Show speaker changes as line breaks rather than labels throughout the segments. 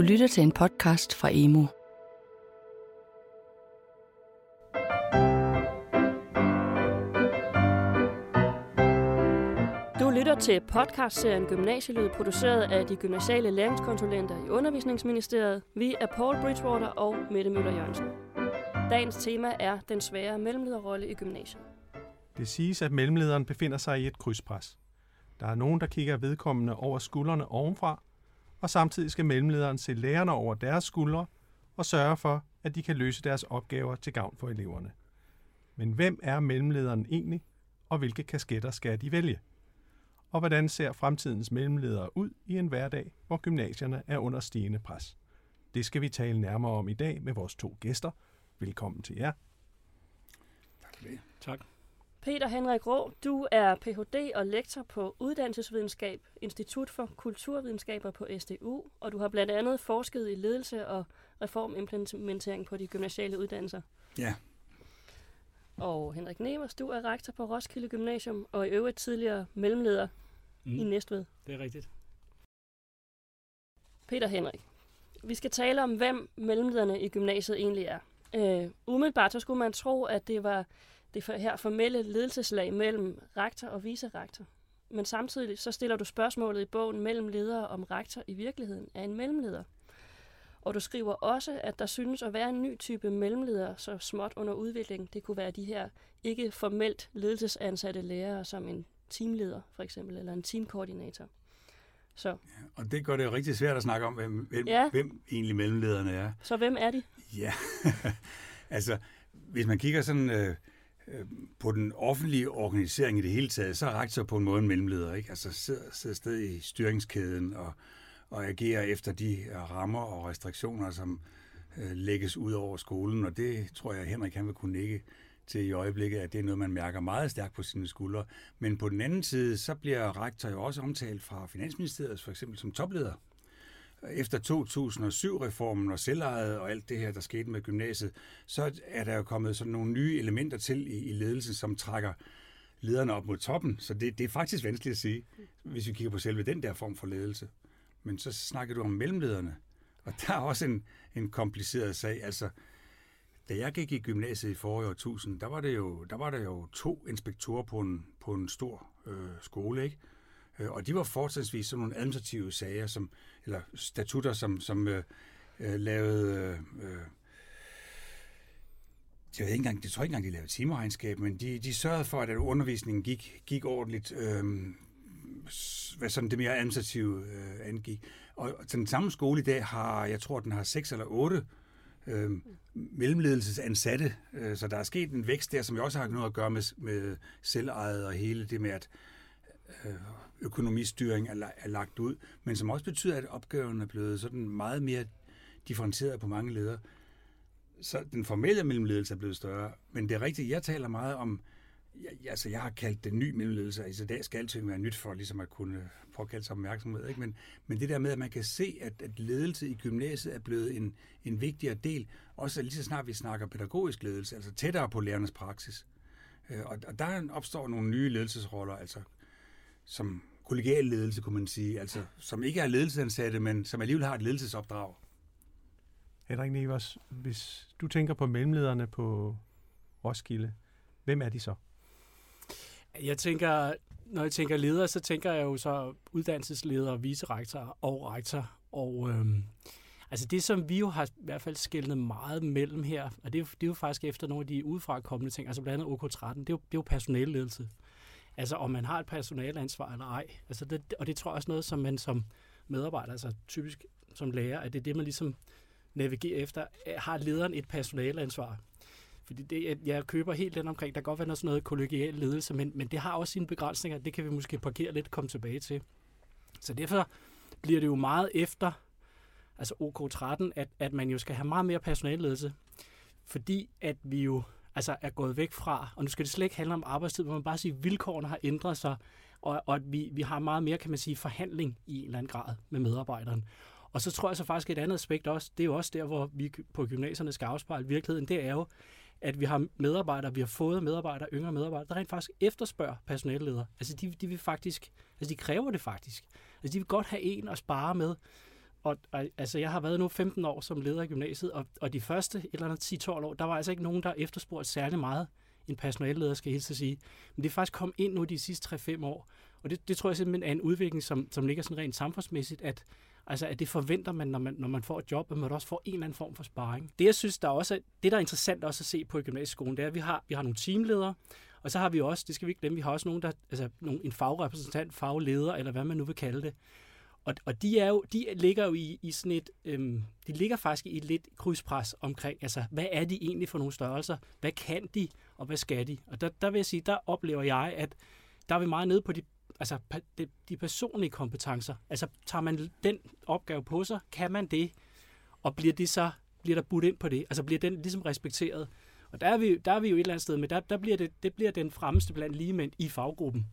Du lytter til en podcast fra Emo.
Du lytter til podcastserien Gymnasielyd, produceret af de gymnasiale læringskonsulenter i Undervisningsministeriet. Vi er Paul Bridgewater og Mette Møller Jørgensen. Dagens tema er den svære mellemlederrolle i gymnasiet.
Det siges, at mellemlederen befinder sig i et krydspres. Der er nogen, der kigger vedkommende over skuldrene ovenfra, og samtidig skal mellemlederen se lærerne over deres skuldre og sørge for, at de kan løse deres opgaver til gavn for eleverne. Men hvem er mellemlederen egentlig, og hvilke kasketter skal de vælge? Og hvordan ser fremtidens mellemledere ud i en hverdag, hvor gymnasierne er under stigende pres? Det skal vi tale nærmere om i dag med vores to gæster. Velkommen til jer.
Tak for det.
Tak.
Peter Henrik Rå, du er Ph.D. og lektor på Uddannelsesvidenskab, Institut for Kulturvidenskaber på SDU, og du har blandt andet forsket i ledelse og reformimplementering på de gymnasiale uddannelser.
Ja,
Og Henrik Nevers, du er rektor på Roskilde Gymnasium og i øvrigt tidligere mellemleder mm. i Næstved.
Det er rigtigt.
Peter Henrik, vi skal tale om, hvem mellemlederne i gymnasiet egentlig er. Øh, umiddelbart så skulle man tro, at det var det for, her formelle ledelseslag mellem rektor og vicerektor. Men samtidig så stiller du spørgsmålet i bogen mellem ledere om rektor i virkeligheden er en mellemleder. Og du skriver også, at der synes at være en ny type mellemleder, så småt under udvikling. Det kunne være de her ikke formelt ledelsesansatte lærere, som en teamleder for eksempel, eller en teamkoordinator. Så,
og det gør det jo rigtig svært at snakke om, hvem, hvem,
Ja.
ja. hvem egentlig mellemlederne er.
så hvem er de?
Ja, altså hvis man kigger sådan øh, på den offentlige organisering i det hele taget, så er rektor på en måde en mellemleder, ikke? Altså sidder, sidder sted i styringskæden og, og agerer efter de øh, rammer og restriktioner, som øh, lægges ud over skolen, og det tror jeg, Henrik han vil kunne nikke til i øjeblikket, at det er noget, man mærker meget stærkt på sine skuldre. Men på den anden side, så bliver rektor jo også omtalt fra Finansministeriet, for eksempel som topleder. Efter 2007-reformen og selvejet og alt det her, der skete med gymnasiet, så er der jo kommet sådan nogle nye elementer til i, i ledelsen, som trækker lederne op mod toppen. Så det, det er faktisk vanskeligt at sige, hvis vi kigger på selve den der form for ledelse. Men så snakker du om mellemlederne, og der er også en, en kompliceret sag. Altså, da jeg gik i gymnasiet i forrige årtusind, der var, det jo, der var der jo to inspektorer på en, på en stor øh, skole, ikke? Øh, Og de var fortsatvis sådan nogle administrative sager, som, eller statutter, som, som øh, øh, lavede... Øh, øh, jeg ved ikke engang, jeg tror ikke engang, de lavede timeregnskab, men de, de sørgede for, at undervisningen gik, gik ordentligt, øh, hvad sådan det mere administrative øh, angik. Og, og den samme skole i dag har, jeg tror, den har seks eller otte øh, mellemledelsesansatte, øh, så der er sket en vækst der, som jo også har noget at gøre med, med selvejet og hele det med, at Øh, økonomistyring er, er lagt ud, men som også betyder, at opgaven er blevet sådan meget mere differentieret på mange ledere. Så den formelle mellemledelse er blevet større, men det er rigtigt, jeg taler meget om, jeg, altså jeg har kaldt det ny mellemledelse, altså det skal alting være nyt for ligesom at kunne påkalde sig opmærksomhed, ikke? Men, men det der med, at man kan se, at, at ledelse i gymnasiet er blevet en, en vigtigere del, også lige så snart vi snakker pædagogisk ledelse, altså tættere på lærernes praksis. Øh, og, og der opstår nogle nye ledelsesroller, altså som kollegial ledelse, kunne man sige, altså som ikke er ledelsesansatte, men som alligevel har et ledelsesopdrag.
Henrik Nevers, hvis du tænker på mellemlederne på Roskilde, hvem er de så?
Jeg tænker, når jeg tænker ledere, så tænker jeg jo så uddannelsesleder, vicerektor og rektor. Og øhm, altså det, som vi jo har i hvert fald skældnet meget mellem her, og det er, jo- det er jo faktisk efter nogle af de udefra kommende ting, altså blandt andet OK13, det er jo, det er jo personalledelse. Altså om man har et personalansvar eller ej. Altså det, og det tror jeg også noget, som man som medarbejder, altså typisk som lærer, at det er det, man ligesom navigerer efter. Øh, har lederen et personalansvar? Fordi det, jeg, jeg køber helt den omkring, der kan godt være noget sådan noget kollegial ledelse, men, men det har også sine begrænsninger. Det kan vi måske parkere lidt og komme tilbage til. Så derfor bliver det jo meget efter, altså OK13, at, at man jo skal have meget mere personalledelse, fordi at vi jo altså er gået væk fra, og nu skal det slet ikke handle om arbejdstid, men man bare sige, at vilkårene har ændret sig, og, og at vi, vi har meget mere, kan man sige, forhandling i en eller anden grad med medarbejderen. Og så tror jeg så faktisk et andet aspekt også, det er jo også der, hvor vi på gymnasierne skal afspejle virkeligheden, det er jo, at vi har medarbejdere, vi har fået medarbejdere, yngre medarbejdere, der rent faktisk efterspørger personalledere. Altså de, de vil faktisk, altså de kræver det faktisk. Altså de vil godt have en at spare med, og, og altså, jeg har været nu 15 år som leder i gymnasiet, og, og de første et eller andet 10-12 år, der var altså ikke nogen, der efterspurgte særlig meget en personalleder, skal jeg helst sige. Men det er faktisk kommet ind nu de sidste 3-5 år, og det, det tror jeg simpelthen er en udvikling, som, som ligger sådan rent samfundsmæssigt, at, altså, at det forventer man når, man, når man får et job, at man også får en eller anden form for sparring. Det, jeg synes, der også er, det, der er interessant også at se på i gymnasieskolen, det er, at vi har, vi har nogle teamledere, og så har vi også, det skal vi ikke glemme, vi har også nogen, der, altså nogen, en fagrepræsentant, fagleder, eller hvad man nu vil kalde det. Og, og de, er jo, de ligger jo i, i sådan et, øhm, de ligger faktisk i et lidt krydspres omkring, altså hvad er de egentlig for nogle størrelser? Hvad kan de, og hvad skal de? Og der, der vil jeg sige, der oplever jeg, at der er vi meget nede på de, altså, de, de personlige kompetencer. Altså tager man den opgave på sig, kan man det, og bliver det så bliver der budt ind på det? Altså bliver den ligesom respekteret? Og der er vi, der er vi jo et eller andet sted, men der, der bliver det, det bliver den fremmeste blandt lige mænd i faggruppen.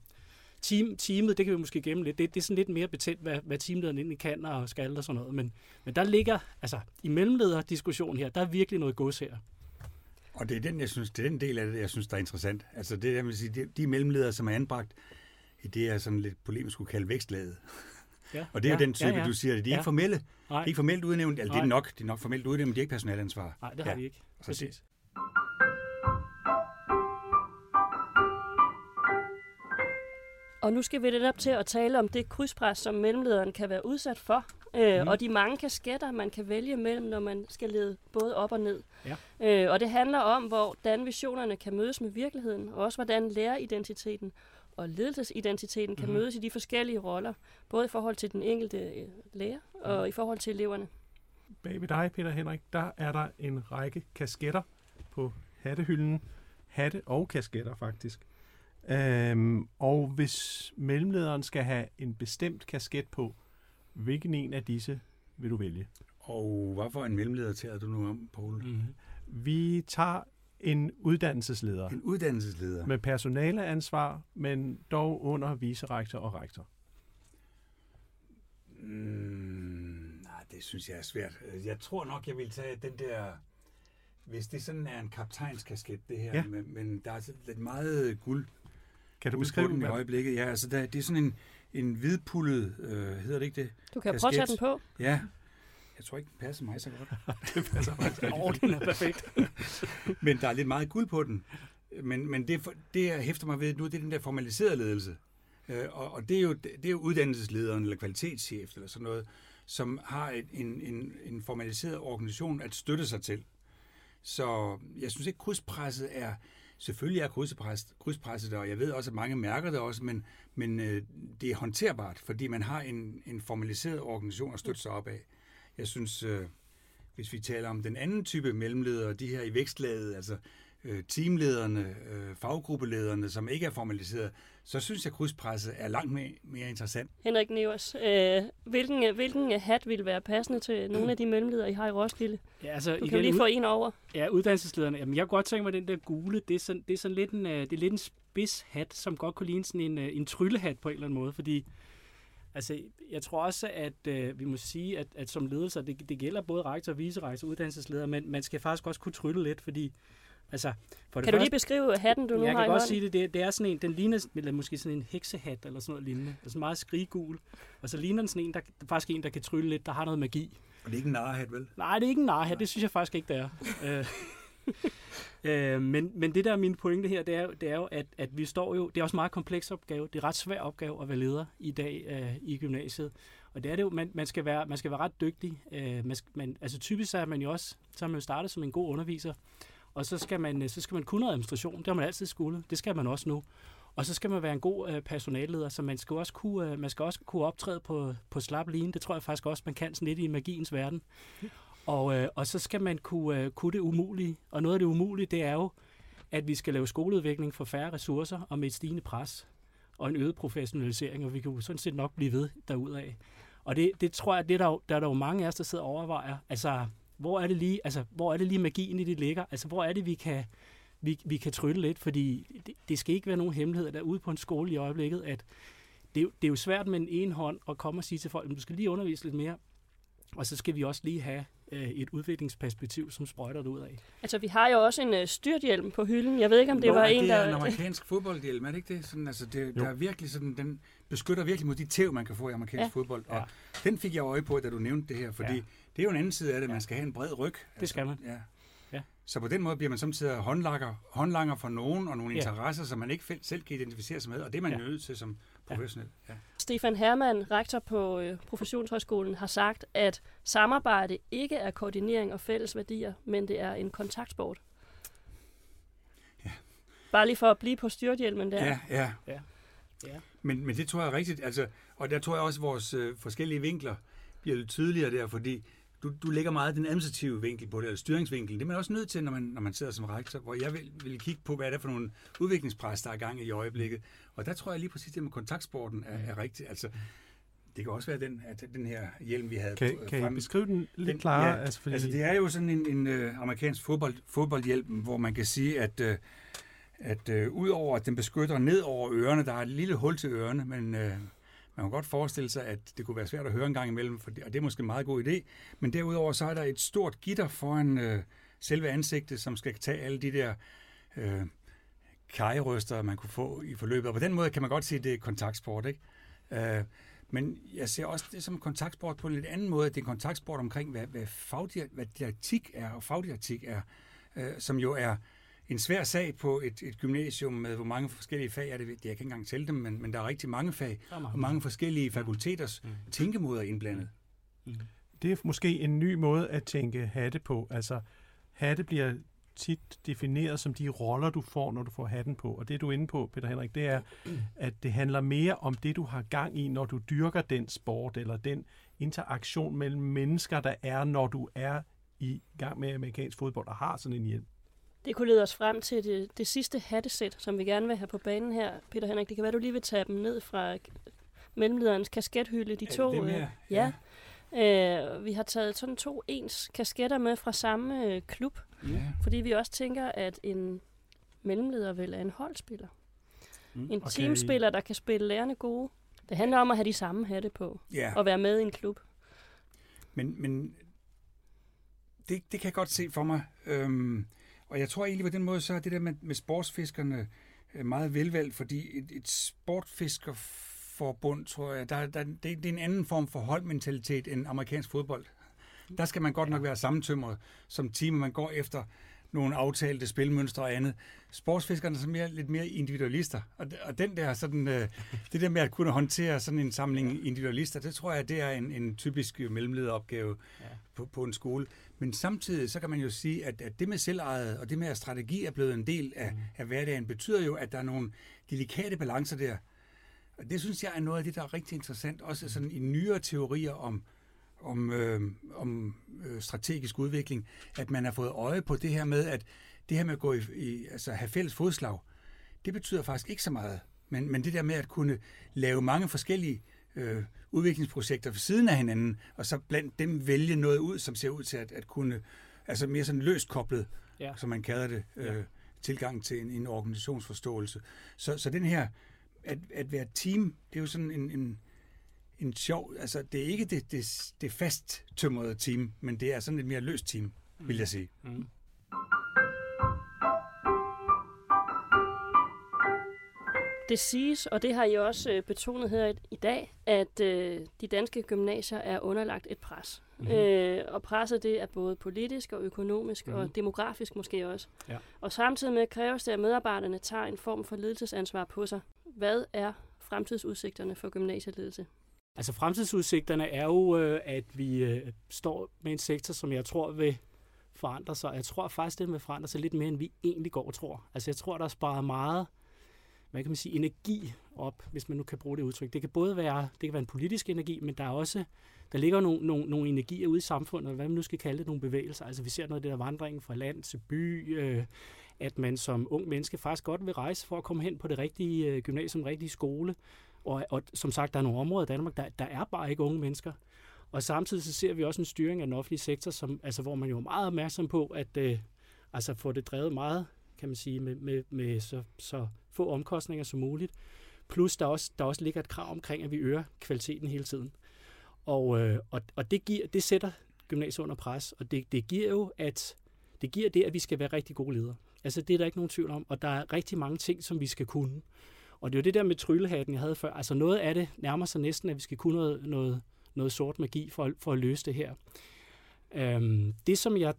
Team, teamet, det kan vi måske gemme lidt. Det, det er sådan lidt mere betændt, hvad, hvad teamlederen egentlig kan og skal og sådan noget. Men, men der ligger, altså i mellemlederdiskussionen her, der er virkelig noget gods her.
Og det er den, jeg synes, det er den del af det, jeg synes, der er interessant. Altså det, jeg vil sige, de, de mellemledere, som er anbragt i det, jeg sådan lidt polemisk skulle kalde vækstlaget. Ja, og det er ja, jo den type, ja, ja. du siger, de er ja. ikke formelle. Nej. De er ikke formelt udnævnt, eller det er nok, de er nok formelt udnævnt, men de er ikke personalansvar.
Nej, det har ja. vi ikke.
Præcis.
Og nu skal vi lidt op til at tale om det krydspres, som mellemlederen kan være udsat for, øh, mm. og de mange kasketter, man kan vælge mellem, når man skal lede både op og ned. Ja. Øh, og det handler om, hvordan visionerne kan mødes med virkeligheden, og også hvordan læreridentiteten og ledelsesidentiteten kan mm. mødes i de forskellige roller, både i forhold til den enkelte øh, lærer og mm. i forhold til eleverne.
Bag ved dig, Peter Henrik, der er der en række kasketter på hattehylden. Hatte og kasketter, faktisk. Øhm, og hvis mellemlederen skal have en bestemt kasket på, hvilken en af disse vil du vælge?
Og hvad for en mellemleder tager du nu om, Poul? Mm-hmm.
Vi tager en uddannelsesleder.
En uddannelsesleder.
Med personaleansvar, men dog under vicerektor og rektor.
Mm, nej, det synes jeg er svært. Jeg tror nok, jeg vil tage den der... Hvis det sådan er en kaptajnskasket, det her, ja. men, men der er lidt meget guld
kan du beskrive
den i øjeblikket? Ja, altså der, det er sådan en, en hvidpullet, øh, hedder det ikke det?
Du kan prøve at tage den på.
Ja. Jeg tror ikke, den passer mig så godt.
det passer mig så
godt. den er perfekt.
men der er lidt meget guld på den. Men, men det, det, jeg hæfter mig ved nu, det er den der formaliserede ledelse. Øh, og, og det, er jo, det er jo uddannelseslederen eller kvalitetschef eller sådan noget, som har et, en, en, en formaliseret organisation at støtte sig til. Så jeg synes ikke, krydspresset er Selvfølgelig er krydspresset, krydspresset der, og jeg ved også, at mange mærker det også, men, men øh, det er håndterbart, fordi man har en, en formaliseret organisation at støtte sig op af. Jeg synes, øh, hvis vi taler om den anden type mellemledere, de her i vækstlaget, altså øh, teamlederne, øh, faggruppeledererne, som ikke er formaliseret, så synes jeg, at krydspresset er langt mere, mere interessant.
Henrik Nevers, øh, hvilken, hvilken hat vil være passende til nogle af de mellemledere, I har i Roskilde? Ja, altså, du kan lige få en over.
Ja, uddannelseslederne. Jamen, jeg kunne godt tænke mig, den der gule, det er sådan, det er sådan lidt, en, øh, det er lidt en spids hat, som godt kunne ligne sådan en, en tryllehat på en eller anden måde, fordi Altså, jeg tror også, at øh, vi må sige, at, at som ledelse, det, det gælder både rektor og vicerektor og uddannelsesledere, men man skal faktisk også kunne trylle lidt, fordi Altså,
for det kan du lige beskrive hatten, du nu
har
Jeg
kan godt sige det, det, det er sådan en, den ligner eller måske sådan en heksehat eller sådan noget lignende. Altså meget skriggul. Og så ligner den sådan en, der, faktisk en, der kan trylle lidt, der har noget magi.
Og det er ikke en narhat, vel?
Nej, det er ikke en narhat, det synes jeg faktisk ikke, det er. Øh, øh, men, men det der er min pointe her, det er, det er jo, at, at vi står jo, det er også en meget kompleks opgave, det er ret svær opgave at være leder i dag øh, i gymnasiet. Og det er det jo, man, man, skal, være, man skal være ret dygtig. Øh, man, man, altså typisk så er man jo også, så har man jo startet som en god underviser, og så skal man, øh, så skal man kunne noget administration. Det har man altid skulle. Det skal man også nu. Og så skal man være en god øh, personalleder, så man skal også kunne, øh, man skal også kunne optræde på, på slap line. Det tror jeg faktisk også, man kan sådan lidt i magiens verden. Og, øh, og så skal man kunne, øh, kunne det umulige. Og noget af det umulige, det er jo, at vi skal lave skoleudvikling for færre ressourcer og med et stigende pres og en øget professionalisering, og vi kan jo sådan set nok blive ved derudaf. Og det, det tror jeg, det er der, der er der jo mange af os, der sidder og overvejer. Altså, hvor er det lige, altså, hvor er det lige magien i det ligger? Altså, hvor er det, vi kan, vi, vi kan trylle lidt? Fordi det, det skal ikke være nogen hemmelighed, der ude på en skole i øjeblikket, at det, det er jo svært med en ene hånd at komme og sige til folk, at du skal lige undervise lidt mere, og så skal vi også lige have øh, et udviklingsperspektiv, som sprøjter det ud af.
Altså, vi har jo også en øh, styrthjelm på hylden. Jeg ved ikke, om det
Nå,
var en,
det
der...
er en amerikansk fodboldhjelm, er det ikke det? Sådan, altså, det der er virkelig sådan, den beskytter virkelig mod de tæv, man kan få i amerikansk
Ja.
fodbold. Og
Ja.
den fik jeg øje på, da du nævnte det her, fordi
Ja.
Det er jo en anden side af det, man skal have en bred ryg.
Det skal man.
Ja.
Ja.
Så på den måde bliver man samtidig håndlanger, håndlanger for nogen, og nogle
Ja.
interesser, som man ikke selv kan identificere sig med, og det er man
Ja.
nødt til som professionel. Ja.
Stefan Hermann, rektor på øh, Professionshøjskolen, har sagt, at samarbejde ikke er koordinering og fælles værdier, men det er en kontaktsport.
Ja.
Bare lige for at blive på styrthjelmen der.
Ja, ja.
Ja. Ja.
Men, men det tror jeg er rigtigt. Altså, og der tror jeg også, at vores øh, forskellige vinkler bliver lidt tydeligere der, fordi du, du lægger meget den administrative vinkel på det, eller styringsvinkel. Det er man også nødt til, når man, når man sidder som rektor, hvor jeg vil, vil kigge på, hvad er det for nogle udviklingspres, der er gang i øjeblikket. Og der tror jeg lige præcis, det med kontaktsporten er, er rigtigt. Altså, det kan også være den, at den her hjelm, vi havde
Kan,
på-
kan I beskrive den lidt
Den-
klarere?
Ja,
altså, fordi,
Altså, det er jo sådan en, en uh, amerikansk fodbold, fodboldhjelm, hvor man kan sige, at, uh, at uh, udover at den beskytter ned over ørerne, der er et lille hul til ørerne, men uh, man kan godt forestille sig, at det kunne være svært at høre en gang imellem, for det, og det er måske en meget god idé. Men derudover så er der et stort gitter foran øh, selve ansigtet, som skal tage alle de der øh, kajerøster, man kunne få i forløbet. Og på den måde kan man godt sige, at det er kontaktsport, ikke? Øh, men jeg ser også det som kontaktsport på en lidt anden måde. Det er en kontaktsport omkring, hvad, hvad, fagdi- hvad didaktik er og fagdidaktik er, øh, som jo er en svær sag på et, et gymnasium med, hvor mange forskellige fag er det. Jeg kan ikke engang tælle dem, men, men der er rigtig mange fag
mange.
og mange forskellige fakulteters tænkemåder indblandet.
det er måske en ny måde at tænke hatte på. Altså, hatte bliver tit defineret som de roller, du får, når du får hatten på. Og det, du er inde på, Peter Henrik, det er, at det handler mere om det, du har gang i, når du dyrker den sport, eller den interaktion mellem mennesker, der er, når du er i gang med amerikansk fodbold og har sådan en hjelm.
Det kunne lede os frem til det, det sidste hattesæt, som vi gerne vil have på banen her. Peter Henrik, det kan være, du lige vil tage dem ned fra mellemlederens kaskethylde. De to,
dem
øh,
her?
ja. Øh, vi har taget sådan to ens kasketter med fra samme øh, klub,
ja.
fordi vi også tænker, at en mellemleder vel er en holdspiller.
Mm.
En
Og kan
teamspiller, der kan spille lærerne gode. Det handler om at have de samme hatte på
ja.
og være med i en klub.
Men, men det, det kan jeg godt se for mig. Øhm, og jeg tror egentlig på den måde, så er det der med, med sportsfiskerne øh, meget velvalgt, fordi et, et sportfiskerforbund, tror jeg, der, der, det, det er en anden form for holdmentalitet end amerikansk fodbold. Der skal man godt nok være sammentømret som team, man går efter nogle aftalte spilmønstre og andet. Sportsfiskerne er så mere, lidt mere individualister, og, og den der sådan, øh, det der med at kunne håndtere sådan en samling individualister, det tror jeg, det er en, en typisk mellemlederopgave
Ja.
på, på en skole. Men samtidig så kan man jo sige, at, at det med selvejet og det med, at strategi er blevet en del af, mm. af hverdagen, betyder jo, at der er nogle delikate balancer der. Og det synes jeg er noget af det, der er rigtig interessant, også sådan i nyere teorier om, om, øh, om øh, strategisk udvikling, at man har fået øje på det her med, at det her med at gå i, i altså have fælles fodslag, det betyder faktisk ikke så meget. Men, men det der med at kunne lave mange forskellige øh, udviklingsprojekter ved siden af hinanden, og så blandt dem vælge noget ud, som ser ud til at, at kunne, altså mere sådan løst koblet,
Ja.
som man kalder det, øh,
Ja.
tilgang til en, en organisationsforståelse. Så, så den her, at, at være team, det er jo sådan en, en, en sjov, altså det er ikke det, det, det fast tømrede team, men det er sådan et mere løst team, vil jeg sige.
Mm.
Det siges, og det har I også øh, betonet her i, dag, at øh, de danske gymnasier er underlagt et pres. Mm-hmm. Øh, og presset det er både politisk og økonomisk mm-hmm. og demografisk måske også.
Ja.
Og samtidig med kræves det, at medarbejderne tager en form for ledelsesansvar på sig. Hvad er fremtidsudsigterne for gymnasieledelse?
Altså fremtidsudsigterne er jo, øh, at vi øh, står med en sektor, som jeg tror vil forandre sig. Jeg tror faktisk, det vil forandre sig lidt mere, end vi egentlig går og tror. Altså jeg tror, der er sparet meget hvad kan man sige, energi op, hvis man nu kan bruge det udtryk. Det kan både være, det kan være en politisk energi, men der er også, der ligger nogle, nogle, nogle energier ude i samfundet, hvad man nu skal kalde det, nogle bevægelser. Altså vi ser noget af det der vandring fra land til by, øh, at man som ung menneske faktisk godt vil rejse for at komme hen på det rigtige øh, gymnasium, den rigtige skole. Og, og som sagt, der er nogle områder i Danmark, der, der er bare ikke unge mennesker. Og samtidig så ser vi også en styring af den offentlige sektor, som, altså, hvor man jo er meget opmærksom på at øh, altså, få det drevet meget, kan man sige, med, med, med så, så få omkostninger som muligt. Plus der også, der også ligger et krav omkring, at vi øger kvaliteten hele tiden. Og, øh, og, og det, giver, det sætter gymnasiet under pres, og det, det giver jo, at det giver det, at vi skal være rigtig gode ledere. Altså, det er der ikke nogen tvivl om, og der er rigtig mange ting, som vi skal kunne. Og det er jo det der med tryllehatten, jeg havde før. Altså, noget af det nærmer sig næsten, at vi skal kunne noget, noget, noget sort magi for, for at løse det her. Øhm, det, som jeg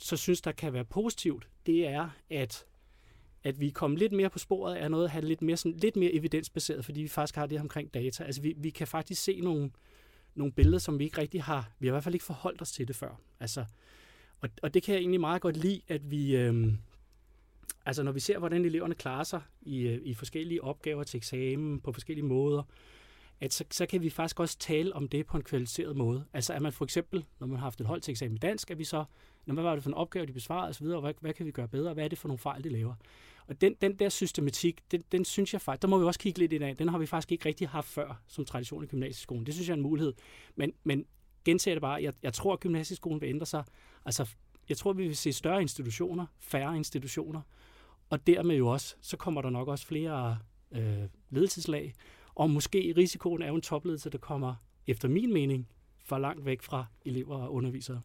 så synes, der kan være positivt, det er, at at vi kommer lidt mere på sporet af noget, at have lidt mere, sådan, lidt mere evidensbaseret, fordi vi faktisk har det omkring data. Altså vi, vi kan faktisk se nogle, nogle billeder, som vi ikke rigtig har, vi har i hvert fald ikke forholdt os til det før. Altså, og, og det kan jeg egentlig meget godt lide, at vi, øhm, altså når vi ser, hvordan eleverne klarer sig i, øh, i forskellige opgaver til eksamen på forskellige måder, at så, så kan vi faktisk også tale om det på en kvalificeret måde. Altså at man for eksempel, når man har haft et hold til eksamen i dansk, at vi så, når hvad var det for en opgave, de besvarede osv., og hvad, hvad kan vi gøre bedre, hvad er det for nogle fejl, de laver. Og den, den der systematik, den, den synes jeg faktisk, der må vi også kigge lidt ind af, den har vi faktisk ikke rigtig haft før som tradition i gymnasieskolen. Det synes jeg er en mulighed. Men, men gentager det bare, jeg, jeg tror, at gymnasieskolen vil ændre sig. Altså, jeg tror, vi vil se større institutioner, færre institutioner, og dermed jo også, så kommer der nok også flere øh, ledelseslag, og måske risikoen er jo en topledelse, der kommer, efter min mening, for langt væk fra elever og undervisere.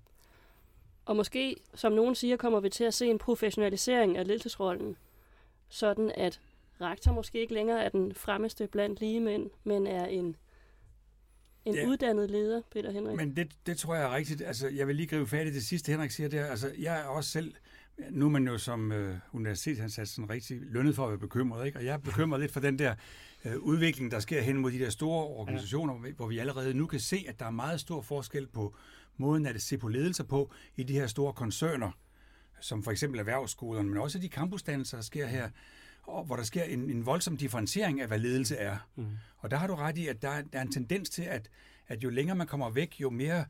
Og måske, som nogen siger, kommer vi til at se en professionalisering af ledelsesrollen, sådan at rektor måske ikke længere er den fremmeste blandt lige mænd, men er en, en ja. uddannet leder, Peter Henrik.
Men det, det tror jeg er rigtigt. Altså, jeg vil lige gribe fat i det sidste, Henrik siger der. Altså, jeg er også selv nu er man jo som øh, universitetsansat sådan rigtig lønnet for at være bekymret, ikke? og jeg er bekymret lidt for den der øh, udvikling, der sker hen mod de der store organisationer, ja. hvor vi allerede nu kan se, at der er meget stor forskel på måden at se på ledelser på i de her store koncerner, som for eksempel erhvervsskolerne, men også de campusdannelser, der sker her, og hvor der sker en, en voldsom differentiering af, hvad ledelse er. Mm. Og der har du ret i, at der, der er en tendens til, at, at jo længere man kommer væk, jo mere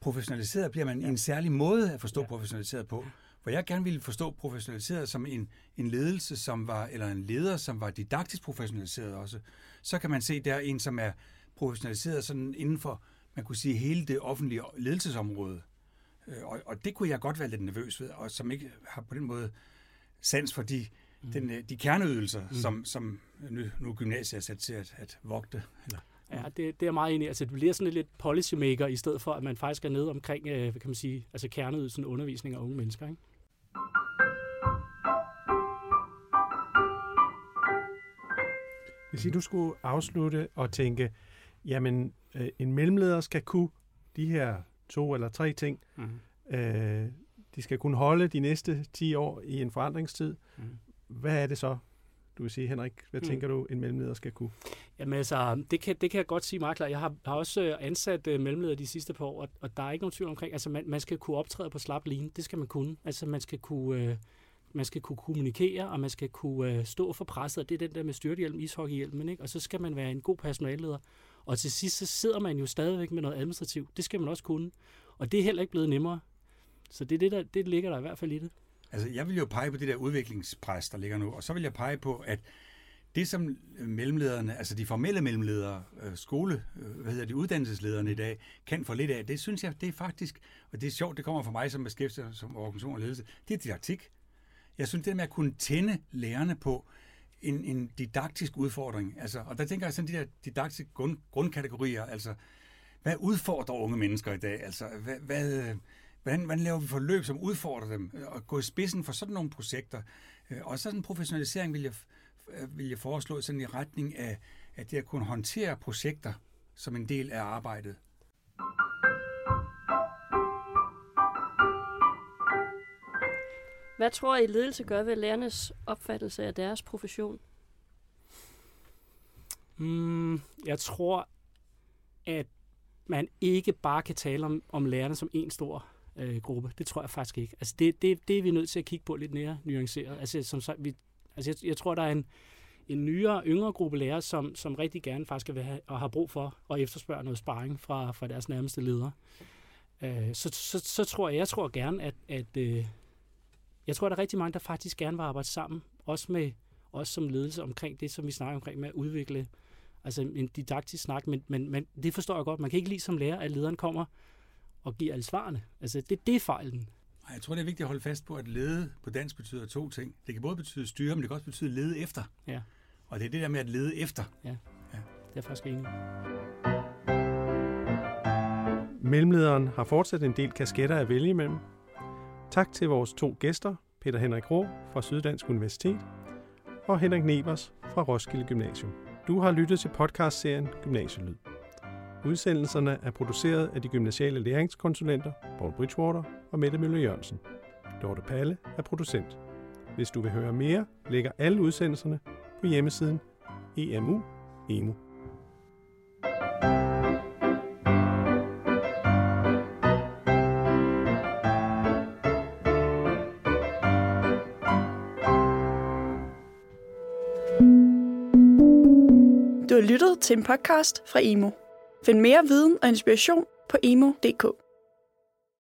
professionaliseret bliver man ja. i en særlig måde at forstå ja. professionaliseret på. Hvor jeg gerne ville forstå professionaliseret som en, en ledelse, som var, eller en leder, som var didaktisk professionaliseret også. Så kan man se, der er en, som er professionaliseret sådan inden for, man kunne sige, hele det offentlige ledelsesområde. Øh, og, og det kunne jeg godt være lidt nervøs ved, og som ikke har på den måde sans for de, mm. den, øh, de kerneydelser, mm. som, som nu, nu gymnasiet er sat til at, at vogte. Eller,
Ja, det, det er meget enig. Altså, det bliver sådan lidt policymaker, i stedet for, at man faktisk er nede omkring, øh, hvad kan man sige, altså kerneydelsen undervisning af unge mennesker. Ikke?
Hvis I du skulle afslutte og tænke, jamen øh, en mellemleder skal kunne de her to eller tre ting. Mm. Øh, de skal kunne holde de næste 10 år i en forandringstid. Mm. Hvad er det så, du vil sige, Henrik? Hvad mm. tænker du, en mellemleder skal kunne?
Jamen altså, det kan, det kan jeg godt sige meget klart. Jeg har, har også øh, ansat uh, mellemledere de sidste par år, og, og der er ikke nogen tvivl omkring, altså man, man skal kunne optræde på slap line. Det skal man kunne. Altså man skal kunne... Uh, man skal kunne kommunikere, og man skal kunne uh, stå for presset, og det er den der med styrthjelm, ishockeyhjelmen, ikke? og så skal man være en god personalleder. Og til sidst, så sidder man jo stadigvæk med noget administrativt. Det skal man også kunne. Og det er heller ikke blevet nemmere. Så det, er det, der, det ligger der i hvert fald i det.
Altså, jeg vil jo pege på det der udviklingspres, der ligger nu, og så vil jeg pege på, at det som mellemlederne, altså de formelle mellemledere, øh, skole, øh, hvad hedder de, uddannelseslederne i dag, kan få lidt af, det synes jeg, det er faktisk, og det er sjovt, det kommer fra mig som beskæftiger som organisation og ledelse, det er didaktik. Jeg synes, det med at kunne tænde lærerne på en, en didaktisk udfordring, altså, og der tænker jeg sådan de der didaktiske grund, grundkategorier, altså, hvad udfordrer unge mennesker i dag? Altså, hvad, hvad, hvordan, hvordan laver vi forløb, som udfordrer dem? Øh, og gå i spidsen for sådan nogle projekter. Øh, og sådan en professionalisering vil jeg, øh, vil jeg foreslå sådan i retning af, at det at kunne håndtere projekter som en del af arbejdet.
Hvad tror I ledelse gør ved lærernes opfattelse af deres profession?
Mm, jeg tror, at man ikke bare kan tale om, om lærerne som en stor øh, gruppe. Det tror jeg faktisk ikke. Altså det, det, det er vi nødt til at kigge på lidt mere nuanceret. Altså, som sagt, vi, altså jeg, jeg tror, der er en, en nyere, yngre gruppe lærere, som, som rigtig gerne faktisk vil have, og har brug for at efterspørge noget sparring fra, fra deres nærmeste ledere. Øh, så, så, så tror jeg, jeg tror gerne, at, at øh, jeg tror, der er rigtig mange, der faktisk gerne vil arbejde sammen, også med os som ledelse omkring det, som vi snakker omkring med at udvikle altså en didaktisk snak, men, men, men det forstår jeg godt. Man kan ikke lide som lærer, at lederen kommer og giver alle svarene. Altså, det, det er fejlen.
Jeg tror, det er vigtigt at holde fast på, at lede på dansk betyder to ting. Det kan både betyde styre, men det kan også betyde lede efter.
Ja.
Og det er det der med at lede efter.
Ja, ja. det er faktisk enig.
Mellemlederen har fortsat en del kasketter at vælge imellem. Tak til vores to gæster, Peter Henrik Rå fra Syddansk Universitet og Henrik Nevers fra Roskilde Gymnasium. Du har lyttet til podcastserien Gymnasielyd. Udsendelserne er produceret af de gymnasiale læringskonsulenter Paul Bridgewater og Mette Møller Jørgensen. Dorte Palle er producent. Hvis du vil høre mere, ligger alle udsendelserne på hjemmesiden EMU
til en podcast fra Emo. Find mere viden og inspiration på emo.dk.